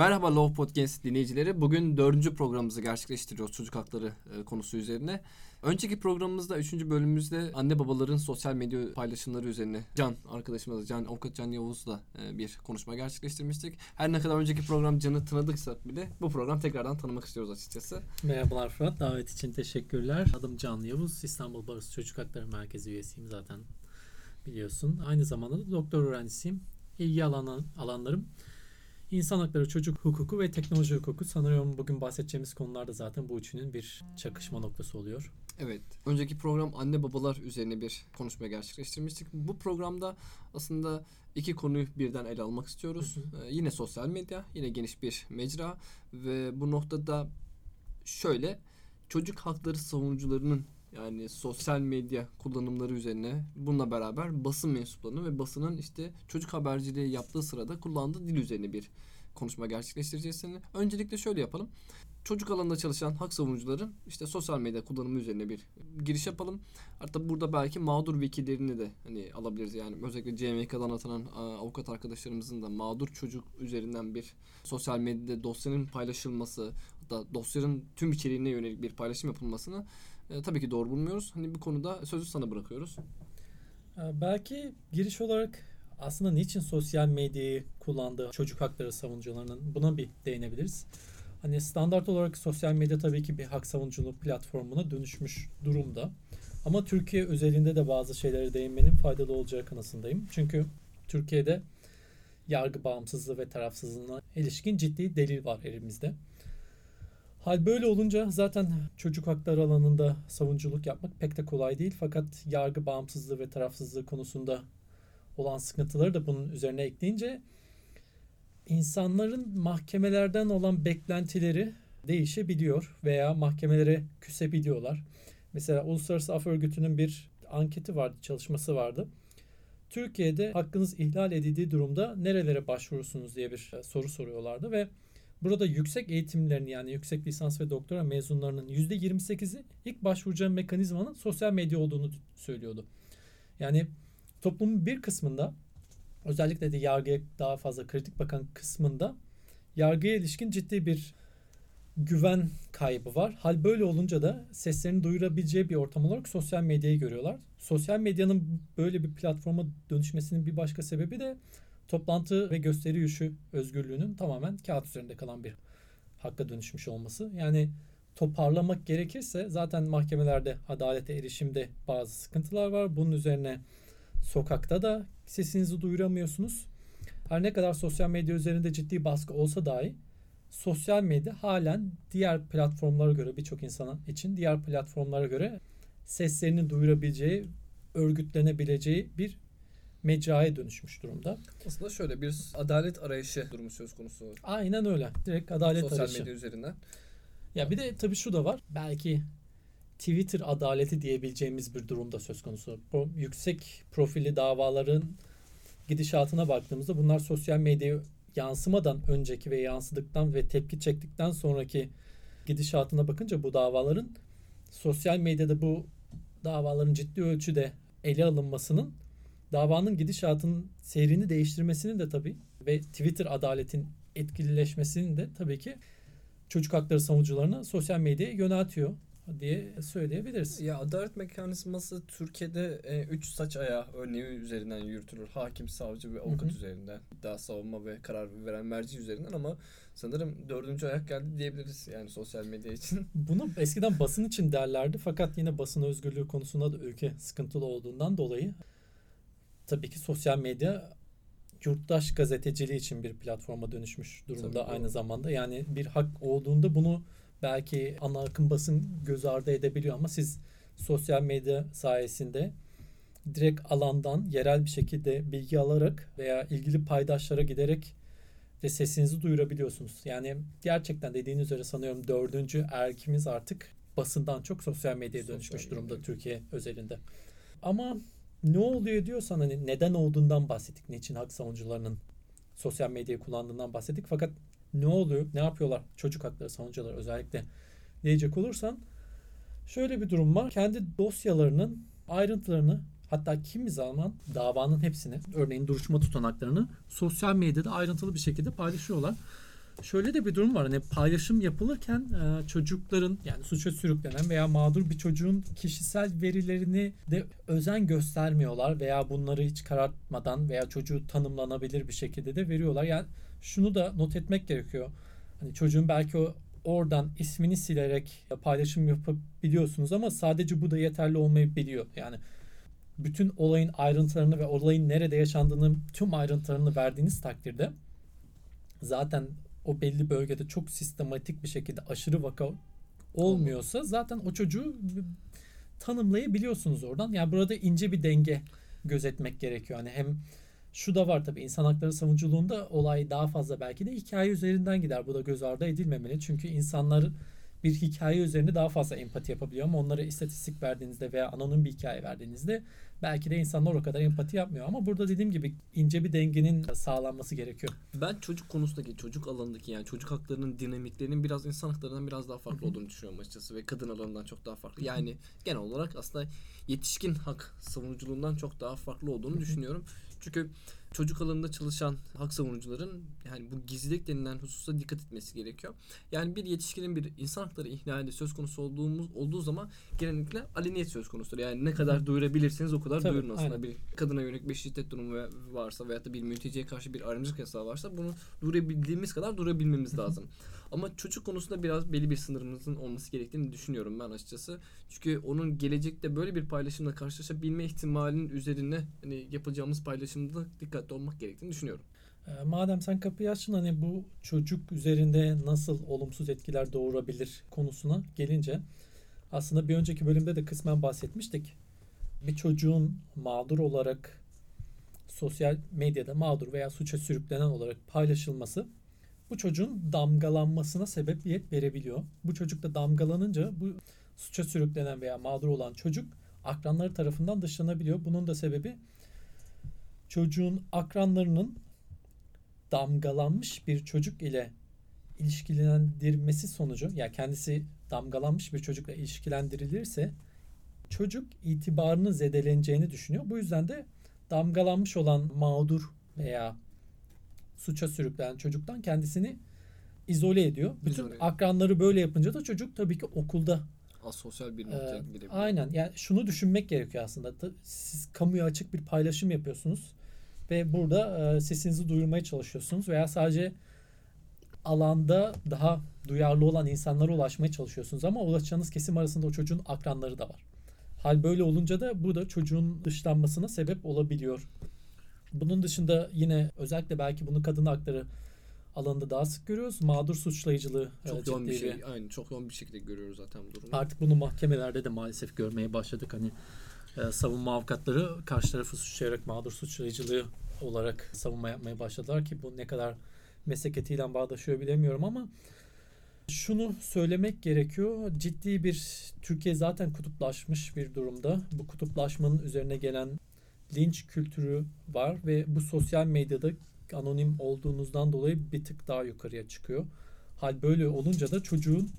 Merhaba Love Podcast dinleyicileri. Bugün dördüncü programımızı gerçekleştiriyoruz çocuk hakları e, konusu üzerine. Önceki programımızda, üçüncü bölümümüzde anne babaların sosyal medya paylaşımları üzerine Can arkadaşımız, Can Avukat Can Yavuz'la e, bir konuşma gerçekleştirmiştik. Her ne kadar önceki program Can'ı tanıdıksak bile bu program tekrardan tanımak istiyoruz açıkçası. Merhabalar Fırat, davet için teşekkürler. Adım Can Yavuz, İstanbul Barış Çocuk Hakları Merkezi üyesiyim zaten biliyorsun. Aynı zamanda da doktor öğrencisiyim. İlgi alanı, alanlarım İnsan hakları, çocuk hukuku ve teknoloji hukuku sanıyorum bugün bahsedeceğimiz konularda zaten bu üçünün bir çakışma noktası oluyor. Evet. Önceki program anne babalar üzerine bir konuşma gerçekleştirmiştik. Bu programda aslında iki konuyu birden ele almak istiyoruz. Ee, yine sosyal medya, yine geniş bir mecra ve bu noktada şöyle çocuk hakları savunucularının yani sosyal medya kullanımları üzerine bununla beraber basın mensuplarının ve basının işte çocuk haberciliği yaptığı sırada kullandığı dil üzerine bir konuşma gerçekleştireceğiz seninle. Öncelikle şöyle yapalım. Çocuk alanında çalışan hak savunucuların işte sosyal medya kullanımı üzerine bir giriş yapalım. Hatta burada belki mağdur vekillerini de hani alabiliriz yani özellikle CMK'dan atanan avukat arkadaşlarımızın da mağdur çocuk üzerinden bir sosyal medyada dosyanın paylaşılması hatta dosyanın tüm içeriğine yönelik bir paylaşım yapılmasını e, tabii ki doğru bulmuyoruz. Hani bu konuda sözü sana bırakıyoruz. E, belki giriş olarak aslında niçin sosyal medyayı kullandığı çocuk hakları savunucularının buna bir değinebiliriz. Hani standart olarak sosyal medya tabii ki bir hak savunuculuğu platformuna dönüşmüş durumda. Ama Türkiye özelinde de bazı şeylere değinmenin faydalı olacağı kanısındayım. Çünkü Türkiye'de yargı bağımsızlığı ve tarafsızlığına ilişkin ciddi delil var elimizde. Hal böyle olunca zaten çocuk hakları alanında savunuculuk yapmak pek de kolay değil. Fakat yargı bağımsızlığı ve tarafsızlığı konusunda olan sıkıntıları da bunun üzerine ekleyince insanların mahkemelerden olan beklentileri değişebiliyor veya mahkemelere küsebiliyorlar. Mesela Uluslararası Af Örgütü'nün bir anketi vardı, çalışması vardı. Türkiye'de hakkınız ihlal edildiği durumda nerelere başvurursunuz diye bir soru soruyorlardı ve Burada yüksek eğitimlerin yani yüksek lisans ve doktora mezunlarının %28'i ilk başvuracağı mekanizmanın sosyal medya olduğunu söylüyordu. Yani toplumun bir kısmında özellikle de yargıya daha fazla kritik bakan kısmında yargıya ilişkin ciddi bir güven kaybı var. Hal böyle olunca da seslerini duyurabileceği bir ortam olarak sosyal medyayı görüyorlar. Sosyal medyanın böyle bir platforma dönüşmesinin bir başka sebebi de toplantı ve gösteri yürüyüşü özgürlüğünün tamamen kağıt üzerinde kalan bir hakka dönüşmüş olması. Yani toparlamak gerekirse zaten mahkemelerde adalete erişimde bazı sıkıntılar var. Bunun üzerine sokakta da sesinizi duyuramıyorsunuz. Her ne kadar sosyal medya üzerinde ciddi baskı olsa dahi sosyal medya halen diğer platformlara göre birçok insanın için diğer platformlara göre seslerini duyurabileceği, örgütlenebileceği bir mecraya dönüşmüş durumda. Aslında şöyle bir adalet arayışı durumu söz konusu. Aynen öyle. Direkt adalet Sosyal arayışı. Sosyal medya üzerinden. Ya bir de tabii şu da var. Belki Twitter adaleti diyebileceğimiz bir durumda söz konusu. Bu yüksek profilli davaların gidişatına baktığımızda bunlar sosyal medyaya yansımadan önceki ve yansıdıktan ve tepki çektikten sonraki gidişatına bakınca bu davaların sosyal medyada bu davaların ciddi ölçüde ele alınmasının davanın gidişatının seyrini değiştirmesinin de tabii ve Twitter adaletin etkilileşmesinin de tabii ki çocuk hakları savunucularını sosyal medyaya yöneltiyor diye söyleyebiliriz. Ya adalet mekanizması Türkiye'de 3 e, saç ayağı örneği üzerinden yürütülür. Hakim, savcı ve avukat hı hı. üzerinden. Daha savunma ve karar veren merci üzerinden ama sanırım dördüncü ayak geldi diyebiliriz yani sosyal medya için. Bunu eskiden basın için derlerdi fakat yine basın özgürlüğü konusunda da ülke sıkıntılı olduğundan dolayı tabii ki sosyal medya yurttaş gazeteciliği için bir platforma dönüşmüş durumda tabii, aynı zamanda. Yani bir hak olduğunda bunu belki ana akım basın göz ardı edebiliyor ama siz sosyal medya sayesinde direkt alandan yerel bir şekilde bilgi alarak veya ilgili paydaşlara giderek ve sesinizi duyurabiliyorsunuz. Yani gerçekten dediğiniz üzere sanıyorum dördüncü erkimiz artık basından çok sosyal medyaya dönüşmüş sosyal durumda medya. Türkiye özelinde. Ama ne oluyor diyorsan hani neden olduğundan bahsettik. Niçin hak savunucularının sosyal medyayı kullandığından bahsettik. Fakat ne oluyor? Ne yapıyorlar? Çocuk hakları savunucuları özellikle diyecek olursan şöyle bir durum var. Kendi dosyalarının ayrıntılarını hatta kimi zaman davanın hepsini örneğin duruşma tutanaklarını sosyal medyada ayrıntılı bir şekilde paylaşıyorlar. Şöyle de bir durum var. Hani paylaşım yapılırken e, çocukların yani suça sürüklenen veya mağdur bir çocuğun kişisel verilerini de özen göstermiyorlar veya bunları hiç karartmadan veya çocuğu tanımlanabilir bir şekilde de veriyorlar. Yani şunu da not etmek gerekiyor. Hani çocuğun belki o oradan ismini silerek paylaşım yapabiliyorsunuz ama sadece bu da yeterli olmayabiliyor. Yani bütün olayın ayrıntılarını ve olayın nerede yaşandığını tüm ayrıntılarını verdiğiniz takdirde zaten o belli bölgede çok sistematik bir şekilde aşırı vaka olmuyorsa zaten o çocuğu tanımlayabiliyorsunuz oradan. Yani burada ince bir denge gözetmek gerekiyor. Hani hem şu da var tabii insan hakları savunuculuğunda olay daha fazla belki de hikaye üzerinden gider. Bu da göz ardı edilmemeli. Çünkü insanlar bir hikaye üzerinde daha fazla empati yapabiliyor ama onlara istatistik verdiğinizde veya anonim bir hikaye verdiğinizde belki de insanlar o kadar empati yapmıyor. Ama burada dediğim gibi ince bir dengenin sağlanması gerekiyor. Ben çocuk konusundaki, çocuk alanındaki yani çocuk haklarının dinamiklerinin biraz insan haklarından biraz daha farklı olduğunu düşünüyorum açıkçası ve kadın alanından çok daha farklı. Yani genel olarak aslında yetişkin hak savunuculuğundan çok daha farklı olduğunu düşünüyorum. Çünkü çocuk alanında çalışan hak savunucuların yani bu gizlilik denilen hususa dikkat etmesi gerekiyor. Yani bir yetişkinin bir insan hakları ihlali söz konusu olduğumuz olduğu zaman genellikle aleniyet söz konusudur. Yani ne kadar duyurabilirsiniz o kadar Tabii, duyurun aslında. Aynen. Bir kadına yönelik bir şiddet durumu varsa veyahut da bir mülteciye karşı bir ayrımcılık yasağı varsa bunu duyurabildiğimiz kadar durabilmemiz lazım. Ama çocuk konusunda biraz belli bir sınırımızın olması gerektiğini düşünüyorum ben açıkçası. Çünkü onun gelecekte böyle bir paylaşımla karşılaşabilme ihtimalinin üzerine hani yapacağımız paylaşımda dikkatli olmak gerektiğini düşünüyorum. Ee, madem sen kapıyı açtın hani bu çocuk üzerinde nasıl olumsuz etkiler doğurabilir konusuna gelince aslında bir önceki bölümde de kısmen bahsetmiştik. Bir çocuğun mağdur olarak sosyal medyada mağdur veya suça sürüklenen olarak paylaşılması bu çocuğun damgalanmasına sebebiyet verebiliyor. Bu çocuk da damgalanınca bu suça sürüklenen veya mağdur olan çocuk akranları tarafından dışlanabiliyor. Bunun da sebebi çocuğun akranlarının damgalanmış bir çocuk ile ilişkilendirmesi sonucu yani kendisi damgalanmış bir çocukla ilişkilendirilirse çocuk itibarını zedeleneceğini düşünüyor. Bu yüzden de damgalanmış olan mağdur veya suça sürüklenen çocuktan kendisini izole ediyor. Bütün izole. akranları böyle yapınca da çocuk tabii ki okulda asosyal bir noktaya e, gidebilir. Aynen. Yani şunu düşünmek gerekiyor aslında. Siz kamuya açık bir paylaşım yapıyorsunuz ve burada e, sesinizi duyurmaya çalışıyorsunuz veya sadece alanda daha duyarlı olan insanlara ulaşmaya çalışıyorsunuz ama ulaşacağınız kesim arasında o çocuğun akranları da var. Hal böyle olunca da bu da çocuğun dışlanmasına sebep olabiliyor. Bunun dışında yine özellikle belki bunu kadın hakları alanında daha sık görüyoruz. Mağdur suçlayıcılığı çok e, yoğun bir şey. Aynı çok yoğun bir şekilde görüyoruz zaten bu durumu. Artık bunu mahkemelerde de maalesef görmeye başladık. Hani e, savunma avukatları karşı tarafı suçlayarak mağdur suçlayıcılığı olarak savunma yapmaya başladılar ki bu ne kadar meslek etiğiyle bağdaşıyor bilemiyorum ama şunu söylemek gerekiyor. Ciddi bir Türkiye zaten kutuplaşmış bir durumda. Bu kutuplaşmanın üzerine gelen linç kültürü var ve bu sosyal medyada anonim olduğunuzdan dolayı bir tık daha yukarıya çıkıyor. Hal böyle olunca da çocuğun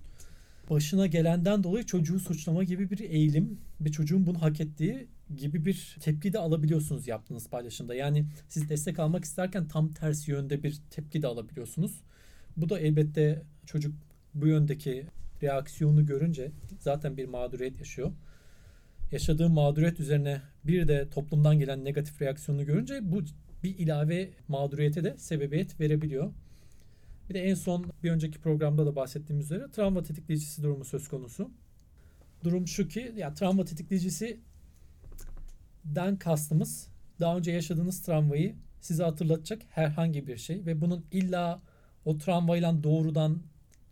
başına gelenden dolayı çocuğu suçlama gibi bir eğilim ve çocuğun bunu hak ettiği gibi bir tepki de alabiliyorsunuz yaptığınız paylaşımda. Yani siz destek almak isterken tam tersi yönde bir tepki de alabiliyorsunuz. Bu da elbette çocuk bu yöndeki reaksiyonu görünce zaten bir mağduriyet yaşıyor yaşadığı mağduriyet üzerine bir de toplumdan gelen negatif reaksiyonu görünce bu bir ilave mağduriyete de sebebiyet verebiliyor. Bir de en son bir önceki programda da bahsettiğimiz üzere travma tetikleyicisi durumu söz konusu. Durum şu ki ya travma tetikleyicisi den kastımız daha önce yaşadığınız travmayı size hatırlatacak herhangi bir şey ve bunun illa o travmayla doğrudan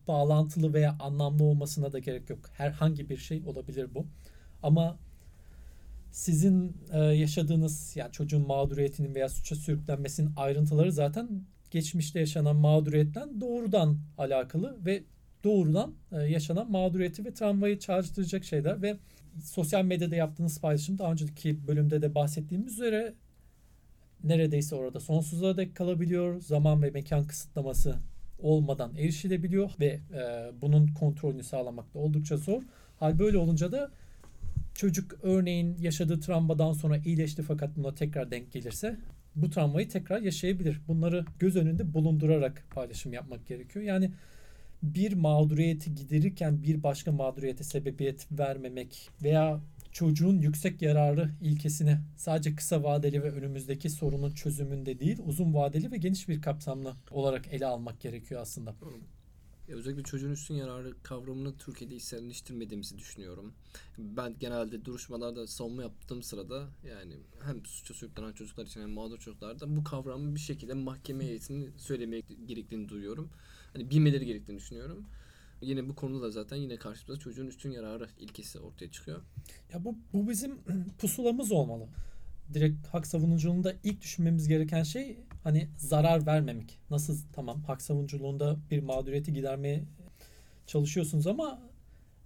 bağlantılı veya anlamlı olmasına da gerek yok. Herhangi bir şey olabilir bu. Ama sizin e, yaşadığınız yani çocuğun mağduriyetinin veya suça sürüklenmesinin ayrıntıları zaten geçmişte yaşanan mağduriyetten doğrudan alakalı ve doğrudan e, yaşanan mağduriyeti ve travmayı çağrıştıracak şeyler ve sosyal medyada yaptığınız paylaşım daha önceki bölümde de bahsettiğimiz üzere neredeyse orada sonsuza dek kalabiliyor. Zaman ve mekan kısıtlaması olmadan erişilebiliyor ve e, bunun kontrolünü sağlamak da oldukça zor. Hal böyle olunca da Çocuk örneğin yaşadığı travmadan sonra iyileşti fakat buna tekrar denk gelirse bu travmayı tekrar yaşayabilir. Bunları göz önünde bulundurarak paylaşım yapmak gerekiyor. Yani bir mağduriyeti giderirken bir başka mağduriyete sebebiyet vermemek veya çocuğun yüksek yararı ilkesini sadece kısa vadeli ve önümüzdeki sorunun çözümünde değil, uzun vadeli ve geniş bir kapsamlı olarak ele almak gerekiyor aslında. Ya özellikle çocuğun üstün yararı kavramını Türkiye'de içselleştirmediğimizi düşünüyorum. Ben genelde duruşmalarda savunma yaptığım sırada yani hem suça sürüklenen çocuklar için hem mağdur çocuklarda bu kavramı bir şekilde mahkeme heyetini söylemeye gerektiğini duyuyorum. Hani bilmeleri gerektiğini düşünüyorum. Yine bu konuda da zaten yine karşımıza çocuğun üstün yararı ilkesi ortaya çıkıyor. Ya bu, bu bizim pusulamız olmalı. Direkt hak savunuculuğunda ilk düşünmemiz gereken şey hani zarar vermemek. Nasıl tamam hak savunuculuğunda bir mağduriyeti gidermeye çalışıyorsunuz ama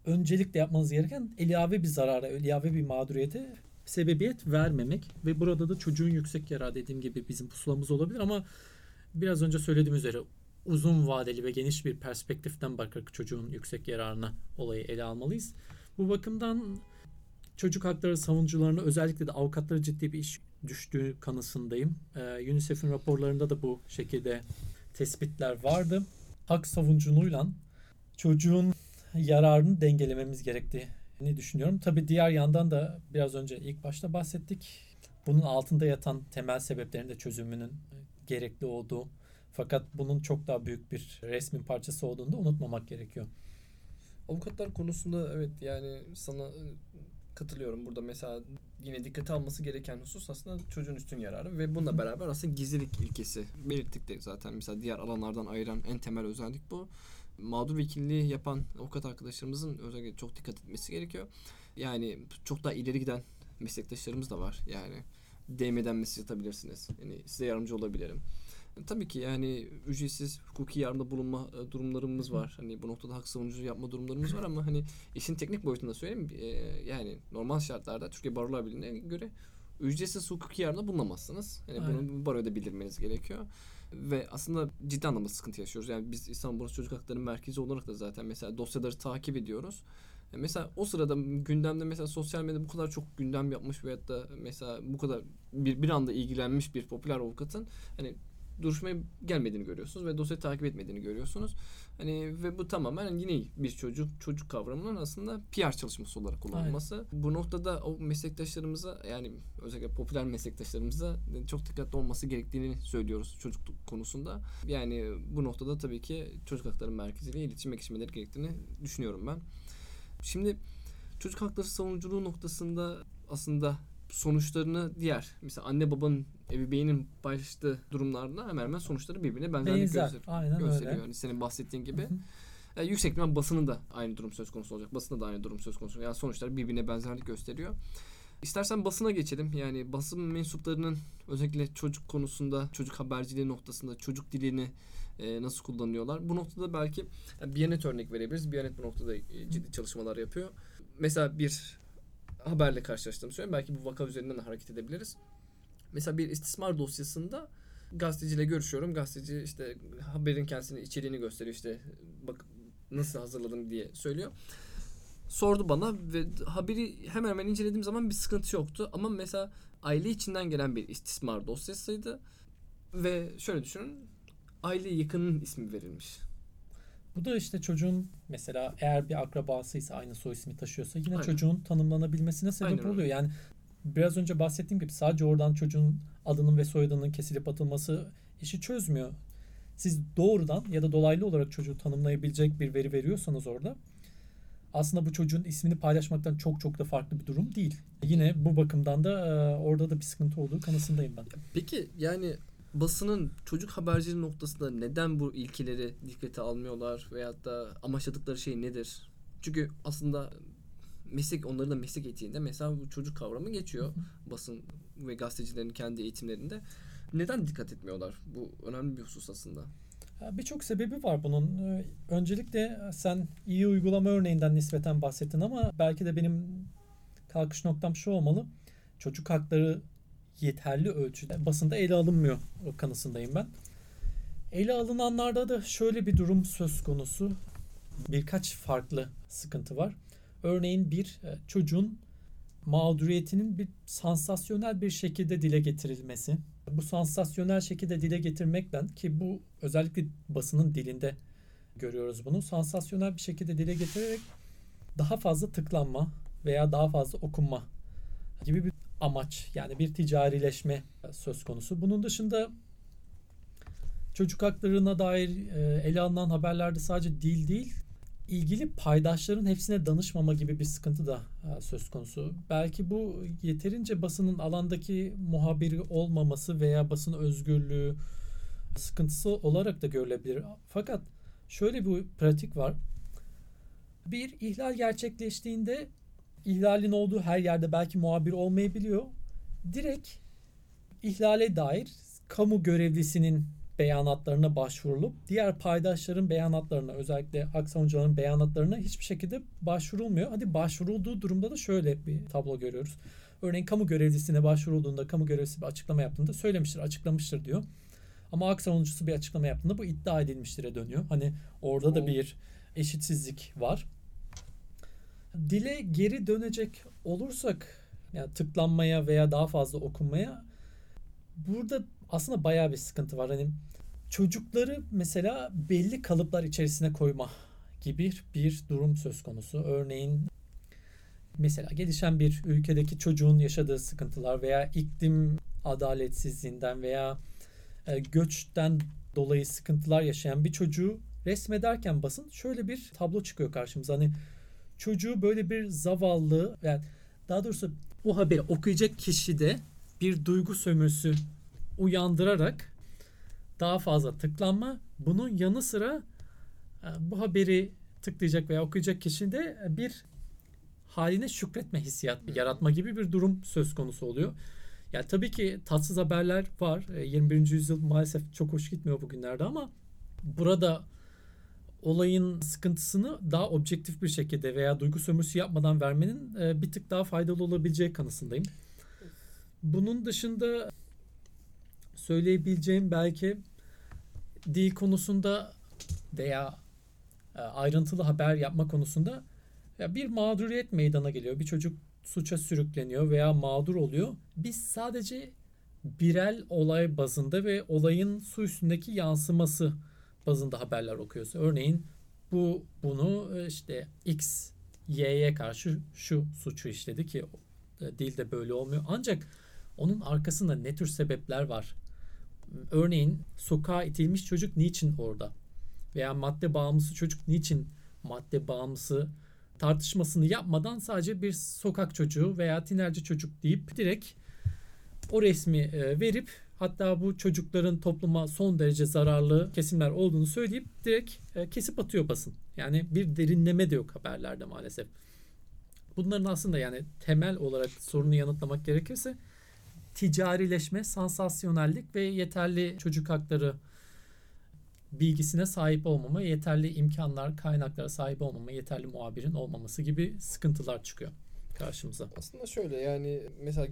öncelikle yapmanız gereken ilave bir zarara, ilave bir mağduriyete sebebiyet vermemek ve burada da çocuğun yüksek yararı dediğim gibi bizim pusulamız olabilir ama biraz önce söylediğim üzere uzun vadeli ve geniş bir perspektiften bakarak çocuğun yüksek yararına olayı ele almalıyız. Bu bakımdan çocuk hakları savunucularına özellikle de avukatlara ciddi bir iş düştüğü kanısındayım. Ee, UNICEF'in raporlarında da bu şekilde tespitler vardı. Hak savunuculuğuyla çocuğun yararını dengelememiz gerektiğini düşünüyorum. Tabi diğer yandan da biraz önce ilk başta bahsettik. Bunun altında yatan temel sebeplerin de çözümünün gerekli olduğu fakat bunun çok daha büyük bir resmin parçası olduğunu da unutmamak gerekiyor. Avukatlar konusunda evet yani sana e, katılıyorum. Burada mesela yine dikkate alması gereken husus aslında çocuğun üstün yararı ve bununla beraber aslında gizlilik ilkesi belirttik de zaten mesela diğer alanlardan ayıran en temel özellik bu. Mağdur vekilliği yapan avukat arkadaşlarımızın özellikle çok dikkat etmesi gerekiyor. Yani çok daha ileri giden meslektaşlarımız da var. Yani DM'den mesaj atabilirsiniz. Yani size yardımcı olabilirim. Tabii ki yani ücretsiz hukuki yardımda bulunma e, durumlarımız var. Hani bu noktada hak savunucu yapma durumlarımız var ama hani işin teknik boyutunda söyleyeyim. E, yani normal şartlarda Türkiye Barolar Birliği'ne göre ücretsiz hukuki yardımda bulunamazsınız. Yani Aynen. bunu baroya bildirmeniz gerekiyor. Ve aslında ciddi anlamda sıkıntı yaşıyoruz. Yani biz İstanbul Çocuk Hakları Merkezi olarak da zaten mesela dosyaları takip ediyoruz. E, mesela o sırada gündemde mesela sosyal medyada bu kadar çok gündem yapmış veyahut da mesela bu kadar bir, bir anda ilgilenmiş bir popüler avukatın hani duruşmaya gelmediğini görüyorsunuz ve dosyayı takip etmediğini görüyorsunuz. Hani ve bu tamamen yine bir çocuk çocuk kavramının aslında PR çalışması olarak kullanılması. Aynen. Bu noktada o meslektaşlarımıza yani özellikle popüler meslektaşlarımıza çok dikkatli olması gerektiğini söylüyoruz çocuk konusunda. Yani bu noktada tabii ki çocuk hakları merkeziyle iletişime geçmeleri gerektiğini düşünüyorum ben. Şimdi çocuk hakları savunuculuğu noktasında aslında sonuçlarını diğer mesela anne babanın ebeveynin paylaştığı durumlarda hemen hemen sonuçları birbirine benzerlik Benzer. göster Aynen gösteriyor. Öyle. Yani senin bahsettiğin gibi. Yani yüksek ihtimal basının da aynı durum söz konusu olacak. Basında da aynı durum söz konusu. Yani sonuçlar birbirine benzerlik gösteriyor. İstersen basına geçelim. Yani basın mensuplarının özellikle çocuk konusunda, çocuk haberciliği noktasında çocuk dilini e, nasıl kullanıyorlar? Bu noktada belki yani Biyanet örnek verebiliriz. Biyanet bu noktada e, ciddi çalışmalar yapıyor. Mesela bir haberle karşılaştığımı söyleyeyim. Belki bu vaka üzerinden de hareket edebiliriz. Mesela bir istismar dosyasında gazeteciyle görüşüyorum. Gazeteci işte haberin kendisini içeriğini gösteriyor işte bak nasıl hazırladım diye söylüyor. Sordu bana ve haberi hemen hemen incelediğim zaman bir sıkıntı yoktu. Ama mesela aile içinden gelen bir istismar dosyasıydı. Ve şöyle düşünün aile yakının ismi verilmiş. Bu da işte çocuğun mesela eğer bir akrabasıysa aynı soy ismi taşıyorsa yine Aynen. çocuğun tanımlanabilmesine sebep Aynen. oluyor. Yani biraz önce bahsettiğim gibi sadece oradan çocuğun adının ve soyadının kesilip atılması işi çözmüyor. Siz doğrudan ya da dolaylı olarak çocuğu tanımlayabilecek bir veri veriyorsanız orada aslında bu çocuğun ismini paylaşmaktan çok çok da farklı bir durum değil. Yine bu bakımdan da orada da bir sıkıntı olduğu kanısındayım ben. Peki yani basının çocuk haberciliği noktasında neden bu ilkeleri dikkate almıyorlar veyahut da amaçladıkları şey nedir? Çünkü aslında meslek onların da meslek eğitiminde mesela bu çocuk kavramı geçiyor basın ve gazetecilerin kendi eğitimlerinde. Neden dikkat etmiyorlar? Bu önemli bir husus aslında. Birçok sebebi var bunun. Ee, öncelikle sen iyi uygulama örneğinden nispeten bahsettin ama belki de benim kalkış noktam şu olmalı. Çocuk hakları yeterli ölçüde basında ele alınmıyor o kanısındayım ben. Ele alınanlarda da şöyle bir durum söz konusu. Birkaç farklı sıkıntı var. Örneğin bir e, çocuğun mağduriyetinin bir sansasyonel bir şekilde dile getirilmesi. bu sansasyonel şekilde dile getirmekten ki bu özellikle basının dilinde görüyoruz bunu. Sansasyonel bir şekilde dile getirerek daha fazla tıklanma veya daha fazla okunma gibi bir amaç yani bir ticarileşme söz konusu. Bunun dışında çocuk haklarına dair e, ele alınan haberlerde sadece dil değil ilgili paydaşların hepsine danışmama gibi bir sıkıntı da e, söz konusu. Belki bu yeterince basının alandaki muhabiri olmaması veya basın özgürlüğü sıkıntısı olarak da görülebilir. Fakat şöyle bir pratik var. Bir ihlal gerçekleştiğinde ihlalin olduğu her yerde belki muhabir olmayabiliyor. Direkt ihlale dair kamu görevlisinin beyanatlarına başvurulup diğer paydaşların beyanatlarına özellikle hak savunucuların beyanatlarına hiçbir şekilde başvurulmuyor. Hadi başvurulduğu durumda da şöyle bir tablo görüyoruz. Örneğin kamu görevlisine başvurulduğunda kamu görevlisi bir açıklama yaptığında söylemiştir, açıklamıştır diyor. Ama hak savunucusu bir açıklama yaptığında bu iddia edilmiştir'e dönüyor. Hani orada da bir eşitsizlik var. Dile geri dönecek olursak yani tıklanmaya veya daha fazla okunmaya burada aslında bayağı bir sıkıntı var. Hani çocukları mesela belli kalıplar içerisine koyma gibi bir durum söz konusu. Örneğin mesela gelişen bir ülkedeki çocuğun yaşadığı sıkıntılar veya iklim adaletsizliğinden veya e, göçten dolayı sıkıntılar yaşayan bir çocuğu resmederken basın şöyle bir tablo çıkıyor karşımıza. Hani çocuğu böyle bir zavallı yani daha doğrusu o haberi okuyacak kişide bir duygu sömürüsü uyandırarak daha fazla tıklanma. Bunun yanı sıra e, bu haberi tıklayacak veya okuyacak kişide bir haline şükretme hissiyatı yaratma gibi bir durum söz konusu oluyor. Yani tabii ki tatsız haberler var. 21. E, yüzyıl maalesef çok hoş gitmiyor bugünlerde ama burada olayın sıkıntısını daha objektif bir şekilde veya duygu sömürüsü yapmadan vermenin e, bir tık daha faydalı olabileceği kanısındayım. Bunun dışında söyleyebileceğim belki dil konusunda veya e, ayrıntılı haber yapma konusunda ya bir mağduriyet meydana geliyor. Bir çocuk suça sürükleniyor veya mağdur oluyor. Biz sadece birel olay bazında ve olayın su üstündeki yansıması bazında haberler okuyoruz. Örneğin bu bunu e, işte X Y'ye karşı şu suçu işledi ki e, dilde böyle olmuyor. Ancak onun arkasında ne tür sebepler var? Örneğin sokağa itilmiş çocuk niçin orada? Veya madde bağımlısı çocuk niçin madde bağımlısı tartışmasını yapmadan sadece bir sokak çocuğu veya tinerci çocuk deyip direkt o resmi e, verip hatta bu çocukların topluma son derece zararlı kesimler olduğunu söyleyip direkt e, kesip atıyor basın. Yani bir derinleme de yok haberlerde maalesef. Bunların aslında yani temel olarak sorunu yanıtlamak gerekirse ticarileşme, sansasyonellik ve yeterli çocuk hakları bilgisine sahip olmama, yeterli imkanlar, kaynaklara sahip olmama, yeterli muhabirin olmaması gibi sıkıntılar çıkıyor karşımıza. Aslında şöyle yani mesela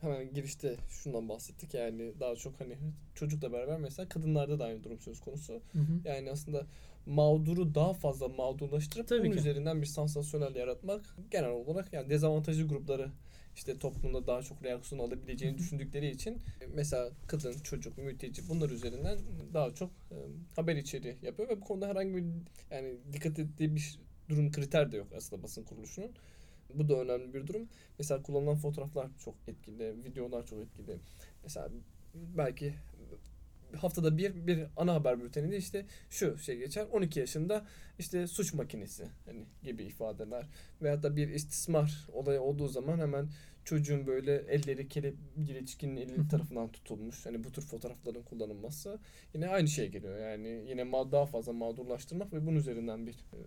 hemen girişte şundan bahsettik yani daha çok hani çocukla beraber mesela kadınlarda da aynı durum söz konusu. Hı hı. Yani aslında mağduru daha fazla mağdurlaştırıp Tabii bunun ki. üzerinden bir sansasyonel yaratmak genel olarak yani dezavantajlı grupları işte toplumda daha çok reaksiyon alabileceğini düşündükleri için mesela kadın, çocuk, mülteci bunlar üzerinden daha çok e, haber içeriği yapıyor ve bu konuda herhangi bir yani dikkat ettiği bir durum kriter de yok aslında basın kuruluşunun. Bu da önemli bir durum. Mesela kullanılan fotoğraflar çok etkili, videolar çok etkili. Mesela belki haftada bir bir ana haber bülteninde işte şu şey geçer 12 yaşında işte suç makinesi hani gibi ifadeler veyahut da bir istismar olayı olduğu zaman hemen çocuğun böyle elleri kele yetişkinin eli tarafından tutulmuş. Hani bu tür fotoğrafların kullanılması yine aynı şey geliyor. Yani yine daha fazla mağdurlaştırmak ve bunun üzerinden bir e,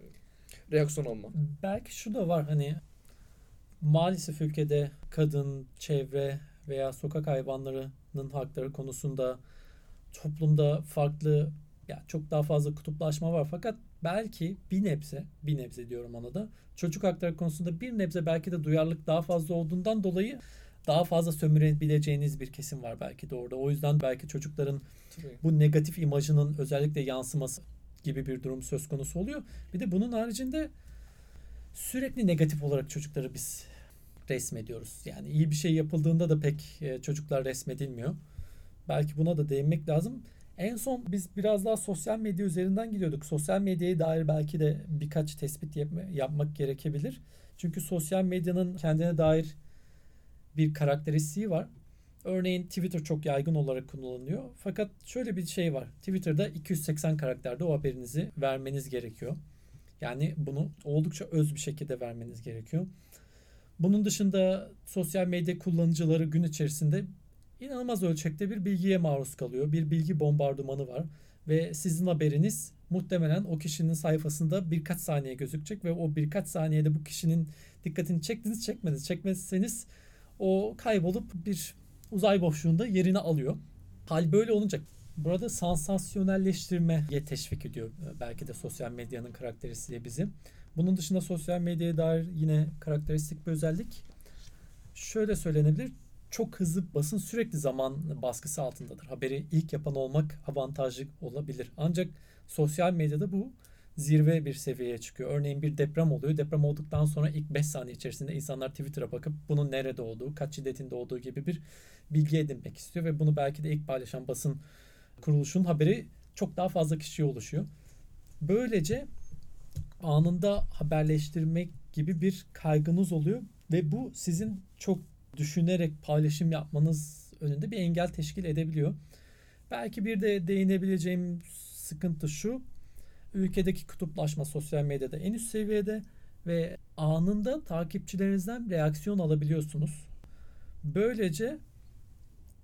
reaksiyon almak. Belki şu da var hani maalesef ülkede kadın, çevre veya sokak hayvanlarının hakları konusunda toplumda farklı ya çok daha fazla kutuplaşma var fakat belki bir nebze bir nebze diyorum ona da çocuk hakları konusunda bir nebze belki de duyarlılık daha fazla olduğundan dolayı daha fazla sömürebileceğiniz bir kesim var belki de orada. O yüzden belki çocukların bu negatif imajının özellikle yansıması gibi bir durum söz konusu oluyor. Bir de bunun haricinde sürekli negatif olarak çocukları biz resmediyoruz. Yani iyi bir şey yapıldığında da pek e, çocuklar resmedilmiyor. Belki buna da değinmek lazım. En son biz biraz daha sosyal medya üzerinden gidiyorduk. Sosyal medyaya dair belki de birkaç tespit yapmak gerekebilir. Çünkü sosyal medyanın kendine dair bir karakteristiği var. Örneğin Twitter çok yaygın olarak kullanılıyor. Fakat şöyle bir şey var. Twitter'da 280 karakterde o haberinizi vermeniz gerekiyor. Yani bunu oldukça öz bir şekilde vermeniz gerekiyor. Bunun dışında sosyal medya kullanıcıları gün içerisinde inanılmaz ölçekte bir bilgiye maruz kalıyor. Bir bilgi bombardımanı var ve sizin haberiniz muhtemelen o kişinin sayfasında birkaç saniye gözükecek ve o birkaç saniyede bu kişinin dikkatini çektiniz çekmediniz. Çekmezseniz o kaybolup bir uzay boşluğunda yerini alıyor. Hal böyle olunca burada sansasyonelleştirmeye teşvik ediyor belki de sosyal medyanın karakteristiği bizi. Bunun dışında sosyal medyaya dair yine karakteristik bir özellik şöyle söylenebilir. Çok hızlı basın sürekli zaman baskısı altındadır. Haberi ilk yapan olmak avantajlı olabilir. Ancak sosyal medyada bu zirve bir seviyeye çıkıyor. Örneğin bir deprem oluyor. Deprem olduktan sonra ilk 5 saniye içerisinde insanlar Twitter'a bakıp bunun nerede olduğu, kaç şiddetinde olduğu gibi bir bilgi edinmek istiyor ve bunu belki de ilk paylaşan basın kuruluşun haberi çok daha fazla kişiye ulaşıyor. Böylece anında haberleştirmek gibi bir kaygınız oluyor ve bu sizin çok düşünerek paylaşım yapmanız önünde bir engel teşkil edebiliyor. Belki bir de değinebileceğim sıkıntı şu. Ülkedeki kutuplaşma sosyal medyada en üst seviyede ve anında takipçilerinizden reaksiyon alabiliyorsunuz. Böylece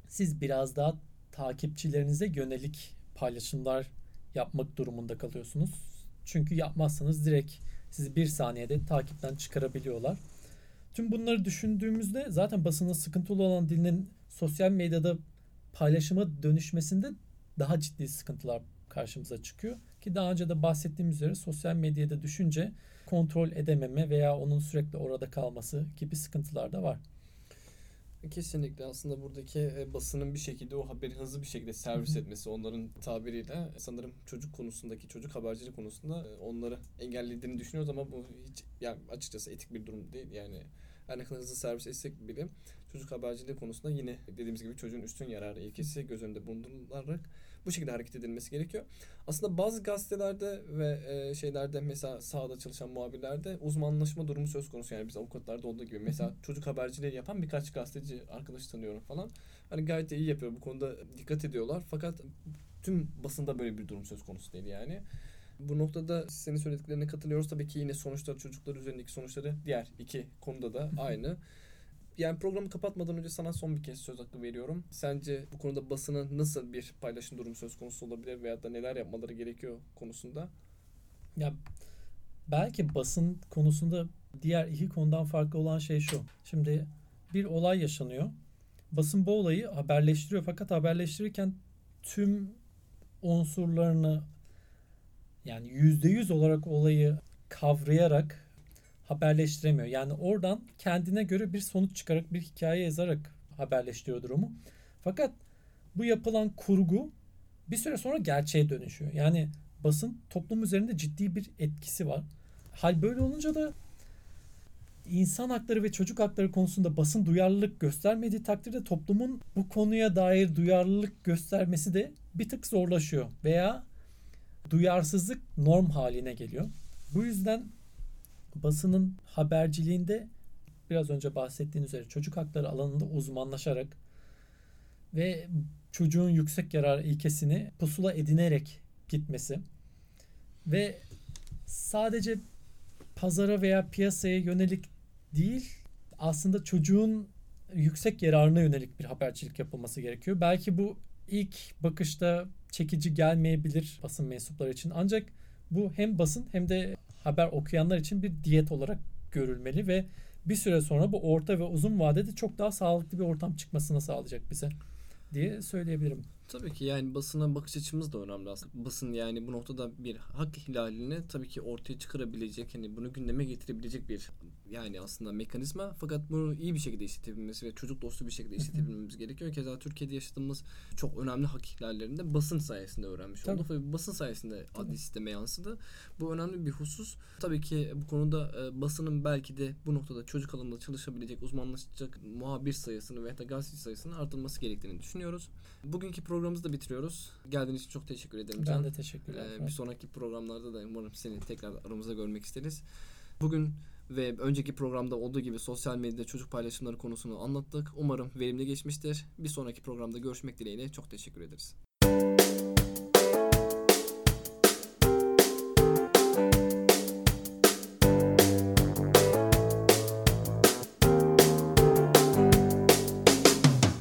siz biraz daha takipçilerinize yönelik paylaşımlar yapmak durumunda kalıyorsunuz. Çünkü yapmazsanız direkt sizi bir saniyede takipten çıkarabiliyorlar. Tüm bunları düşündüğümüzde zaten basının sıkıntılı olan dilinin sosyal medyada paylaşıma dönüşmesinde daha ciddi sıkıntılar karşımıza çıkıyor. Ki daha önce de bahsettiğim üzere sosyal medyada düşünce kontrol edememe veya onun sürekli orada kalması gibi sıkıntılar da var. Kesinlikle. Aslında buradaki e, basının bir şekilde o haberi hızlı bir şekilde servis etmesi onların tabiriyle sanırım çocuk konusundaki çocuk habercilik konusunda e, onları engellediğini düşünüyoruz ama bu hiç yani açıkçası etik bir durum değil. Yani her ne kadar hızlı servis etsek bile çocuk haberciliği konusunda yine dediğimiz gibi çocuğun üstün yararı ilkesi göz önünde bulundurularak bu şekilde hareket edilmesi gerekiyor. Aslında bazı gazetelerde ve e, şeylerde mesela sahada çalışan muhabirlerde uzmanlaşma durumu söz konusu. Yani biz avukatlarda olduğu gibi. Mesela çocuk haberciliği yapan birkaç gazeteci arkadaş tanıyorum falan. Hani gayet de iyi yapıyor. Bu konuda dikkat ediyorlar. Fakat tüm basında böyle bir durum söz konusu değil yani. Bu noktada senin söylediklerine katılıyoruz. Tabii ki yine sonuçlar çocuklar üzerindeki sonuçları diğer iki konuda da aynı yani programı kapatmadan önce sana son bir kez söz hakkı veriyorum. Sence bu konuda basının nasıl bir paylaşım durumu söz konusu olabilir veya da neler yapmaları gerekiyor konusunda? Ya belki basın konusunda diğer iki konudan farklı olan şey şu. Şimdi bir olay yaşanıyor. Basın bu olayı haberleştiriyor fakat haberleştirirken tüm unsurlarını yani yüzde yüz olarak olayı kavrayarak haberleştiremiyor. Yani oradan kendine göre bir sonuç çıkarak bir hikaye yazarak haberleştiriyor durumu. Fakat bu yapılan kurgu bir süre sonra gerçeğe dönüşüyor. Yani basın toplum üzerinde ciddi bir etkisi var. Hal böyle olunca da insan hakları ve çocuk hakları konusunda basın duyarlılık göstermediği takdirde toplumun bu konuya dair duyarlılık göstermesi de bir tık zorlaşıyor veya duyarsızlık norm haline geliyor. Bu yüzden basının haberciliğinde biraz önce bahsettiğiniz üzere çocuk hakları alanında uzmanlaşarak ve çocuğun yüksek yarar ilkesini pusula edinerek gitmesi ve sadece pazara veya piyasaya yönelik değil aslında çocuğun yüksek yararına yönelik bir habercilik yapılması gerekiyor. Belki bu ilk bakışta çekici gelmeyebilir basın mensupları için ancak bu hem basın hem de haber okuyanlar için bir diyet olarak görülmeli ve bir süre sonra bu orta ve uzun vadede çok daha sağlıklı bir ortam çıkmasını sağlayacak bize diye söyleyebilirim. Tabii ki yani basına bakış açımız da önemli aslında. Basın yani bu noktada bir hak ihlalini tabii ki ortaya çıkarabilecek, hani bunu gündeme getirebilecek bir yani aslında mekanizma. Fakat bunu iyi bir şekilde işletebilmesi ve çocuk dostu bir şekilde işletebilmemiz gerekiyor. Keza Türkiye'de yaşadığımız çok önemli hak ihlallerini de basın sayesinde öğrenmiş Tabii. olduk ve basın sayesinde Tabii. adli sisteme yansıdı. Bu önemli bir husus. Tabii ki bu konuda e, basının belki de bu noktada çocuk alanında çalışabilecek, uzmanlaşacak muhabir sayısını veya da gazeteci sayısını artırılması gerektiğini düşünüyoruz. Bugünkü programımızı da bitiriyoruz. Geldiğin için çok teşekkür ederim Can. Ben de teşekkürler. Ee, bir sonraki programlarda da umarım seni tekrar aramızda görmek isteriz. Bugün ve önceki programda olduğu gibi sosyal medyada çocuk paylaşımları konusunu anlattık. Umarım verimli geçmiştir. Bir sonraki programda görüşmek dileğiyle çok teşekkür ederiz.